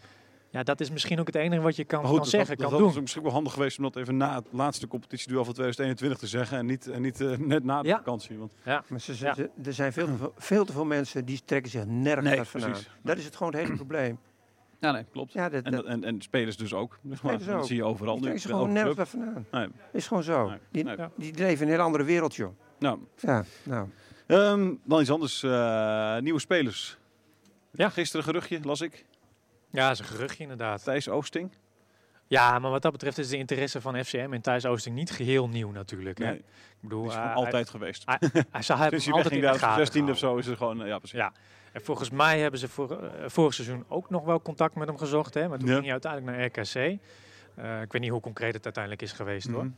Dat is misschien ook het enige wat je kan, goed, kan dat, zeggen, dat, kan dat doen. was misschien wel handig geweest om dat even na het laatste competitieduel van 2021 te zeggen. En niet, en niet eh, net na de Ja. vakantie. Want, Maar ze, ze- Ja. ze- er zijn veel te, veel, veel te veel mensen die trekken zich nergens Nee. Dat is het gewoon het hele probleem. ja, nee, klopt. Ja, dat, En, dat, en, en spelers dus ook. zeg maar. Spelers Dat zie je overal die nu. trekken zich bij gewoon nergens club. wat van aan. Nee. Is gewoon zo. Nee, Die, nee. die leven in een heel andere wereld, joh. Nou, Ja, nou. ehm, dan iets anders. eh, nieuwe spelers. Ja. Gisteren geruchtje, las ik. Ja, is een geruchtje inderdaad. Thijs Oosting? Ja, maar wat dat betreft is de interesse van FCM en Thijs Oosting niet geheel nieuw natuurlijk. Hè? Nee, Ik bedoel, die is altijd geweest. Hij, hij, hij zou hebben Sinds hij altijd in de op gaten 16 of zo is het gewoon, eh, ja precies. Ja. En volgens mij hebben ze voor, eh, vorig seizoen ook nog wel contact met hem gezocht. Hè? Maar toen Ja. ging hij uiteindelijk naar RKC. Eh, ik weet niet hoe concreet het uiteindelijk is geweest hoor. Mhm.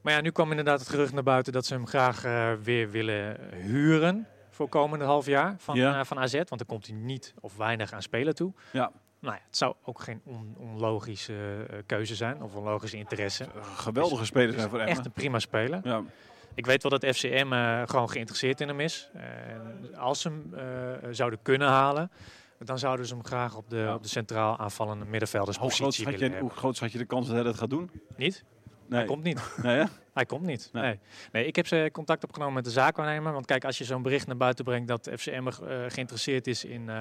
Maar ja, nu kwam inderdaad het gerucht naar buiten dat ze hem graag weer willen huren voor komende half jaar van, Ja. van AZ. Want dan komt hij niet of weinig aan spelen toe. Ja. Nou ja, het zou ook geen on- onlogische eh, keuze zijn of onlogische interesse. Geweldige spelers zijn voor Echt Emmen. een prima speler. Ja. Ik weet wel dat FCM eh, gewoon geïnteresseerd in hem is. En als ze hem eh, zouden kunnen halen, dan zouden ze hem graag op de, Ja. op de centraal aanvallende middenvelderspositie willen je, hebben. hoe groot schat je de kans dat hij dat gaat doen? Niet? Nee. Hij komt niet. Nee? Hij komt niet. Nee. Nee. Nee. ik heb ze contact opgenomen met de zaakwaarnemer. Want kijk, als je zo'n bericht naar buiten brengt dat FCM er, eh, geïnteresseerd is in, eh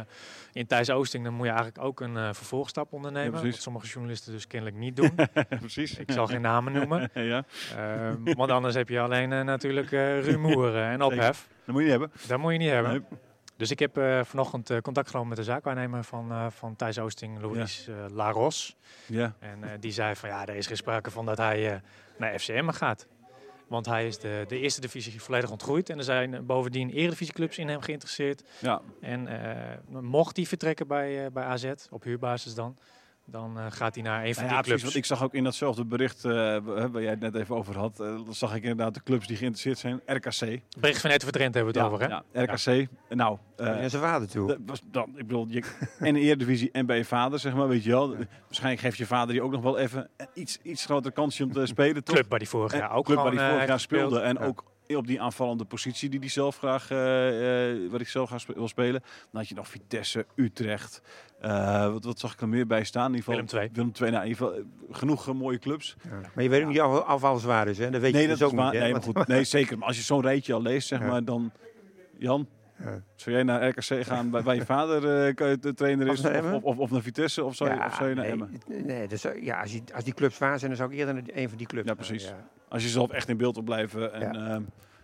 in Thijs Oosting, dan moet je eigenlijk ook een eh, vervolgstap ondernemen. wat sommige journalisten dus kennelijk niet doen. precies. ik zal geen namen noemen. ja, Ehm, want anders heb je alleen natuurlijk rumoeren en ophef. dat moet je niet hebben. Dat moet je niet hebben. Nee. Dus ik heb eh, vanochtend eh, contact genomen met de zaakwaarnemer van, eh van Thijs Oosting, Louis Laros. Ja. En die zei van ja, er is geen sprake van dat hij naar FCM gaat. Want hij is de, de eerste divisie volledig ontgroeid. En er zijn bovendien eredivisieclubs in hem geïnteresseerd. ja. En mocht hij vertrekken bij, bij AZ, op huurbasis dan, dan eh, gaat hij naar een van Nou ja, die precies. clubs. Want ik zag ook in datzelfde bericht, eh, waar jij het net even over had, eh, zag ik inderdaad de clubs die geïnteresseerd zijn. RKC. Bericht van Eten Drenthe hebben we het ja, over, hè? ja, RKC. Nou, eh, en zijn vader toe. dat was dan, ik bedoel, je, en de Eredivisie en bij je vader, zeg maar, weet je wel. Waarschijnlijk geeft je vader die ook nog wel even een iets, iets grotere kansje om te spelen, toch? Club waar hij vorig jaar ook club waar hij vorig jaar speelde. En Ja. ook op die aanvallende positie die hij zelf graag, eh, eh, waar ik zelf graag spe- wil spelen. Dan had je nog Vitesse, Utrecht. Eh, wat, wat zag ik er meer bij staan? In ieder geval, Willem II. Willem II, nou, in ieder geval eh, genoeg eh, mooie clubs. Ja. Maar je weet ook niet of afval zwaar is, hè? Dat weet je nee, dus dat ook is waar. niet. hè? Nee, maar goed, nee, zeker. Maar als je zo'n rijtje al leest, zeg Ja. maar, dan... Jan, Ja. zou jij naar RKC gaan bij, bij je vader eh, de trainer is? Of, of, of, of naar Vitesse? Of zou, je, of zou je naar nee, Emmen? Nee, dus, ja, als, die, als die clubs waar zijn, dan zou ik eerder naar een van die clubs Ja, gaan, precies. ja. Als je zelf echt in beeld wil blijven. En, Ja. ehm,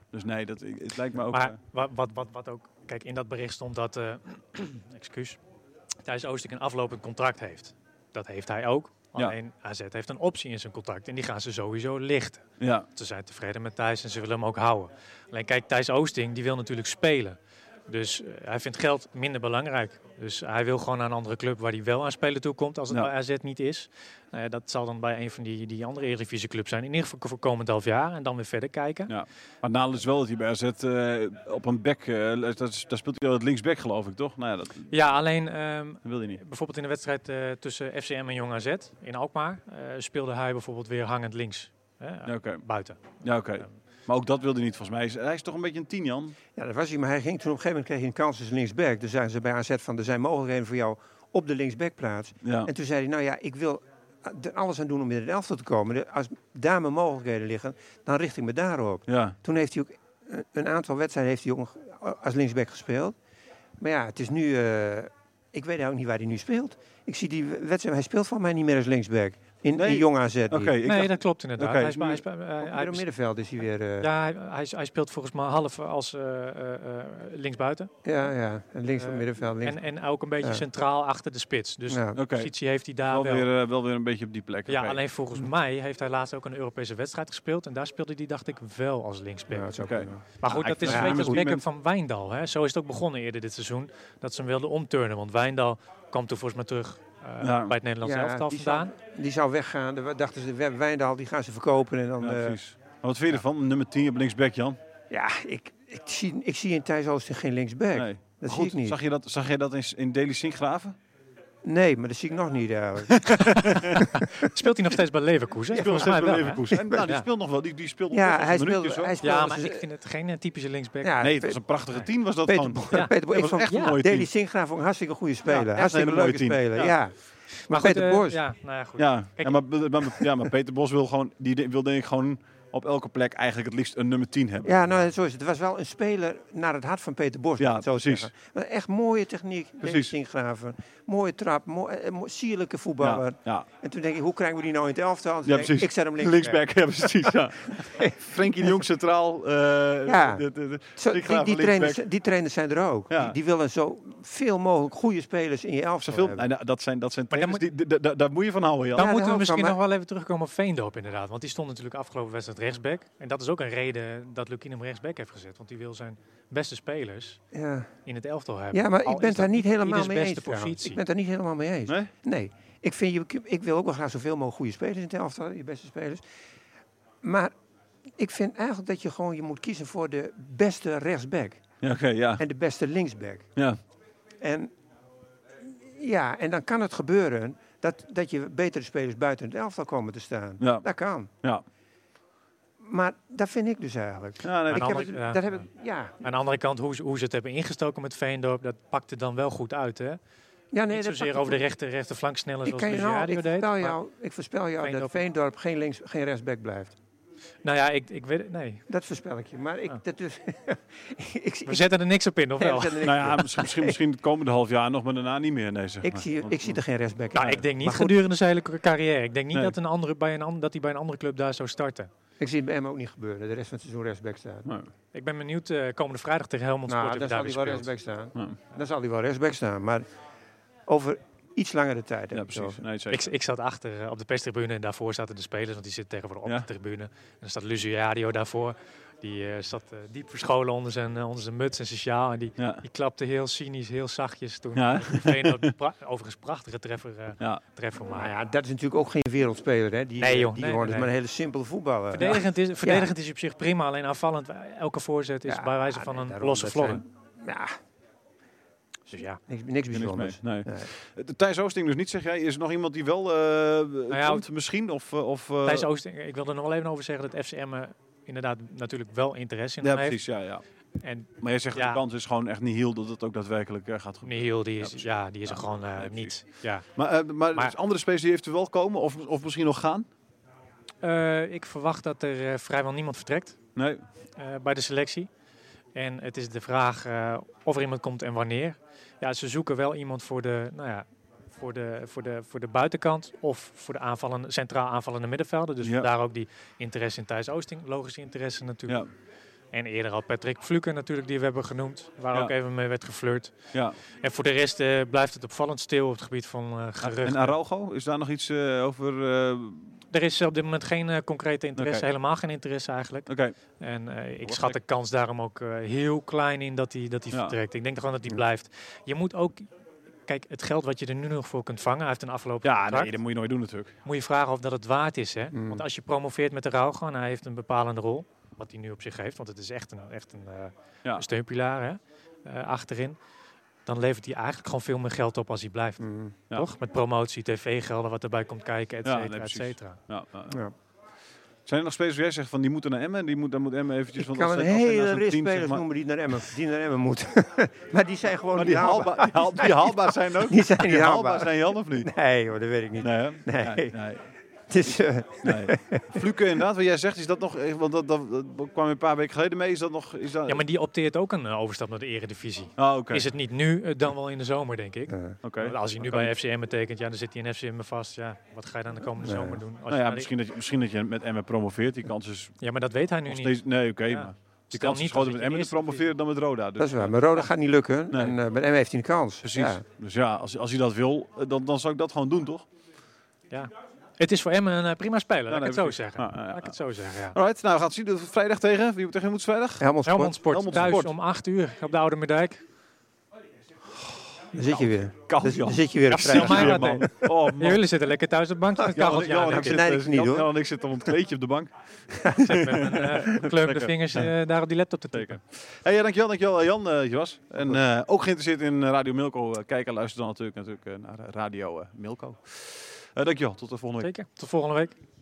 dus nee, dat, het lijkt me ook... Maar eh, wat, wat, wat, wat ook, kijk, in dat bericht stond dat, eh excuus, Thijs Oosting een aflopend contract heeft. Dat heeft hij ook. Ja. Alleen AZ heeft een optie in zijn contract en die gaan ze sowieso lichten. ja, Ze zijn tevreden met Thijs en ze willen hem ook houden. Alleen kijk, Thijs Oosting die wil natuurlijk spelen. Dus eh, hij vindt geld minder belangrijk. Dus hij wil gewoon naar een andere club waar hij wel aan spelen toe komt als het bij AZ niet is. Nou ja, dat zal dan bij een van die, die andere Eredivisie clubs zijn. In ieder geval voor komend half jaar en dan weer verder kijken. Ja. Maar nadeel is wel dat hij bij AZ eh, op een back, eh, dat, daar speelt hij wel het linksback geloof ik toch? Nou ja, dat, Ja, alleen ehm, dat wil hij niet. bijvoorbeeld in de wedstrijd eh, tussen FCM en Jong AZ in Alkmaar speelde hij bijvoorbeeld weer hangend links. Hè, Ja, oké. Buiten. Ja, oké. Maar ook dat wilde hij niet volgens mij. Hij is, hij is toch een beetje een tien, Jan? Ja, dat was hij. Maar hij ging toen op een gegeven moment kreeg hij een kans als linksback. Dus zeiden ze bij AZ van, er zijn mogelijkheden voor jou op de linksbackplaats. Ja. En toen zei hij, nou ja, ik wil er alles aan doen om in de elftal te komen. Als daar mijn mogelijkheden liggen, dan richt ik me daarop. Ja. Toen heeft hij ook een- een aantal wedstrijden heeft hij ook nog als linksback gespeeld. Maar ja, het is nu, eh, ik weet eigenlijk niet waar hij nu speelt. Ik zie die wedstrijd, hij speelt van mij niet meer als linksback. In, Nee? in jong AZ. Oké, nee, dacht- dat klopt inderdaad. Hij, is, hij, is- hij- Op hij- midden- middenveld is hij weer. eh, Ja, hij, hij, hij speelt volgens mij half als eh, eh, eh, linksbuiten. ja, ja. En links van Eh, middenveld. Links. En, en ook een beetje Ja. centraal achter de spits. Dus ja. positie heeft hij daar wel, wel. weer, eh, wel weer een beetje op die plek. ja, alleen volgens mij heeft hij laatst ook een Europese wedstrijd gespeeld. En daar speelde hij, dacht ik, wel als linksback. Ja, maar goed, Ja, dat is een ja, beetje als backup van Wijndal. Hè. Zo is het ook begonnen eerder dit seizoen. Dat ze hem wilden omturnen. Want Wijndal kwam toen volgens mij terug eh, Ja. bij het Nederlands Ja, elftal die vandaan. Die zou weggaan. Dan dachten ze, we- Wijndal, die gaan ze verkopen. En dan, Ja, eh, precies. Maar wat vind je ervan? Nummer 10 op linksback, Jan? ja, ik, ik, zie, ik zie in Thijs Oosting geen linksback. Nee. Dat Goed, zie ik niet. Zag je dat, zag jij dat in, in Daily Sinkgraven? Nee, maar dat zie ik nog niet eigenlijk. Speelt hij nog steeds bij Leverkusen? Die speelt nog steeds bij? Leverkusen. En, nou, die Ja. speelt nog wel. Die, die speelt nog ja, hij zijn speelde, minuutjes, hij speelde Ja, maar dus, ik vind het geen eh, typische linksback. ja, Nee, het was een prachtige team was dat Peter, gewoon. Ja. Peter Bo- Dat ik was vond echt een ja, mooi Deli team. Sinkgraaf ook een hartstikke goede speler. een hartstikke mooie leuke team. speler, Ja. ja. Maar goed, Peter eh, Bos, Ja, nou ja, goed. Ja, Kijk, ja, maar, maar, ja, maar Peter Bos wil gewoon, die wil denk ik gewoon op elke plek eigenlijk het liefst een nummer 10 hebben. Ja, nou, zo is het. Het was wel een speler naar het hart van Peter Bos. Ja, zo precies. zeggen. Maar echt mooie techniek. Precies. Precies. Ingraven. Mooie trap. Mooi, eh, mooi- sierlijke voetballer. Ja, ja. En toen denk ik, hoe krijgen we die nou in het elftal? Ja, precies. Ik zet hem links. Linksback, ja, precies. Ja. Frenkie de Jong centraal. eh, Ja. de- de- de- Zo, die, die, linksback. trainers, die trainers zijn er ook. Ja. Die, die willen zo veel mogelijk goede spelers in je elftal Zoveel, hebben. nou, dat zijn, dat zijn trainers die, da- da- daar moet je van houden, Jan. Dan daar moeten we misschien nog wel even terugkomen op Veendorp inderdaad. Want die stond natuurlijk afgelopen wedstrijd rechtsback. En dat is ook een reden dat Lukien hem rechtsback heeft gezet. Want die wil zijn beste spelers ja. in het elftal hebben. ja, maar Al ik ben daar niet helemaal mee eens. positie. Ben het daar niet helemaal mee eens. Nee? Nee. Ik, vind, je, ik wil ook wel graag zoveel mogelijk goede spelers in het elftal, je beste spelers. Maar ik vind eigenlijk dat je gewoon je moet kiezen voor de beste rechtsback Ja, oké, ja. en de beste linksback. ja. En ja, en dan kan het gebeuren dat, dat je betere spelers buiten het elftal komen te staan. Ja. Dat kan. Ja. Maar dat vind ik dus eigenlijk. Ja, nee, ik Aan heb de het, andere- ja. dat heb ik, ja. Aan de andere kant, hoe ze, hoe ze het hebben ingestoken met Veendorp, dat pakte dan wel goed uit. Hè? Ja nee, Niet dat zozeer over de rechter, rechterflank sneller Ik, zoals nou, Luciadio ik, deed. voorspel jou, ik voorspel jou dat Veendorp- geen, links, geen rechtsback blijft. Nou ja, ik, ik weet het, nee. Dat voorspel ik je. Maar ik, Ah. dat dus, ik, We zetten er niks op in, of Nee, wel? Nou ja, misschien, misschien, misschien het komende half jaar nog, maar daarna niet meer. Nee, zeg ik, maar. zie, Want- ik zie er geen rechtsback Nou, in. ik denk niet Maar goed, gedurende zijn hele carrière. Ik denk niet Nee. dat, een andere, bij een, dat hij bij een andere club daar zou starten. Ik zie het bij hem ook niet gebeuren. De rest van het seizoen rechtsback staan. Nee. Ik ben benieuwd, eh, komende vrijdag tegen Helmond Nou, Sport. dan zal hij wel rechtsback staan. Ja. Dan zal hij wel rechtsback staan. Maar over iets langere tijd. Ja, precies. over. Nee. Ik, ik zat achter eh, op de perstribune en daarvoor zaten de spelers, want die zitten tegenwoordig op Ja. de tribune. En dan staat Luciadio daarvoor. Die eh, zat eh, diep verscholen onder zijn, onder zijn muts en zijn sjaal. En die, Ja. die klapte heel cynisch, heel zachtjes toen. Ja. Pra- overigens prachtige treffer, eh Ja. treffer Maar maakte. ja, dat is natuurlijk ook geen wereldspeler. Hè? Die, Nee, joh. Die Nee, nee, maar een hele simpele voetballer. Verdedigend, is, verdedigend is op zich prima, alleen aanvallend, eh, elke voorzet is Ja, bij wijze van nee, een losse zijn- Ja, Dus ja. niks, niks bijzonders. Nee. Nee. De Thijs Oosting dus niet, zeg jij. Is er nog iemand die wel eh ja, komt misschien? Of, eh, of, eh, Thijs Oosting, ik wil er nog wel even over zeggen dat FCM eh, inderdaad natuurlijk wel interesse in Ja, hem heeft. precies. Ja, ja. En Maar jij zegt Ja. de kans is gewoon echt niet heel dat het ook daadwerkelijk eh, gaat gebeuren. Nihil, die is, ja, die is er Ja, gewoon eh, niet. Ja. Maar, eh, maar, Maar- dus andere spelers die eventueel wel komen of, of misschien nog gaan? Eh, ik verwacht dat er eh, vrijwel niemand vertrekt Nee. eh, bij de selectie. En het is de vraag eh, of er iemand komt en wanneer. Ja, ze zoeken wel iemand voor de, nou ja, voor de, voor de, voor de buitenkant of voor de aanvallende, centraal aanvallende middenvelden. Dus Ja. vandaar ook die interesse in Thijs Oosting. Logische interesse natuurlijk. Ja. En eerder al Patrick Fluken natuurlijk, die we hebben genoemd. Waar Ja. ook even mee werd geflirt. ja. En voor de rest eh, blijft het opvallend stil op het gebied van eh geruchten. En Araujo, is daar nog iets over? Er is op dit moment geen eh, concrete interesse, helemaal geen interesse eigenlijk. Oké, En eh, ik schat de kans daarom ook eh, heel klein in dat hij dat Ja. vertrekt. Ik denk gewoon dat hij blijft. Je moet ook, kijk, het geld wat je er nu nog voor kunt vangen, hij heeft een afgelopen ja, contract, nee, dat moet je nooit doen natuurlijk. moet je vragen of dat het waard is. Hè? Mm. Want als je promoveert met de Rauwga en hij heeft een bepalende rol, wat hij nu op zich heeft, want het is echt een, echt een, Ja. een steunpilaar hè? achterin, dan levert hij eigenlijk gewoon veel meer geld op als hij blijft. Mm. Ja. Toch? Met promotie, tv-gelden, wat erbij komt kijken, et Ja, cetera, nee, et cetera. Ja, ja. Ja. Zijn er nog spelers waar jij zegt van die moeten naar Emmen? Die moet, dan moet Emmen eventjes... Ik want kan als een hele zeg spelers maar- noemen die naar Emmen, die naar Emmen moeten. maar die zijn gewoon Maar niet die haalbaar. haalbaar, die, haal- die haalbaar zijn ook? Die zijn niet Die haalbaar haalbaar. zijn Jan of niet? Nee hoor, dat weet ik niet. Nee. nee, nee. Het is, eh, nee. Fluke inderdaad, wat jij zegt, is dat nog... eh, Want dat, dat, dat kwam je een paar weken geleden mee. Is dat nog... Is dat, Ja, maar die opteert ook een eh, overstap naar de eredivisie. Ah, oké. Is het niet nu, dan wel in de zomer, denk ik. Oké. Want Als hij nu bij FCM betekent, ja, dan zit hij in FCM vast. Ja, wat ga je dan de komende Nee. zomer doen? Als Nou ja, misschien dat, je, misschien dat je met Emmen promoveert. Die kans is ja, maar dat weet hij nu nog niet. Nee, oké. Ja. maar die kans is niet groter met Emmen te promoveren dan met Roda. Dus, dat is waar. Maar Roda gaat niet lukken. Nee. En uh, bij Emmen heeft hij een kans. Precies. Ja. Dus ja, als, als hij dat wil, dan, dan zou ik dat gewoon doen, toch? Ja. Het is voor Emmen een eh, prima speler, laat ik het zo zeggen. Ja, ja, ja. Laat ik het zo zeggen, ja. Alright, nou we gaan het zien. Vrijdag tegen. Wie moet tegen moet vrijdag? Helmond Sport, Helmond Sport, Helmond thuis Sport. om 8 uur op de Oude Meerdijk. daar zit je weer. Daar, zit je weer op stel vrijdag. mij Ja, wat, man. Oh, man. Jullie zitten lekker thuis op de bank met Jan, kacheltje Jan, ik. Nee, ik niet, hoor. Jan ik zitten op een kleedje op de bank. Zit met een eh, vingers eh, daar op die laptop te. Zeker. Hey, ja, dankjewel, dankjewel Jan eh. En eh, ook geïnteresseerd in Radio Milko. eh, kijk en luister dan natuurlijk, natuurlijk naar Radio Milko. Eh, dankjewel, tot de volgende week. Zeker. Tot volgende week.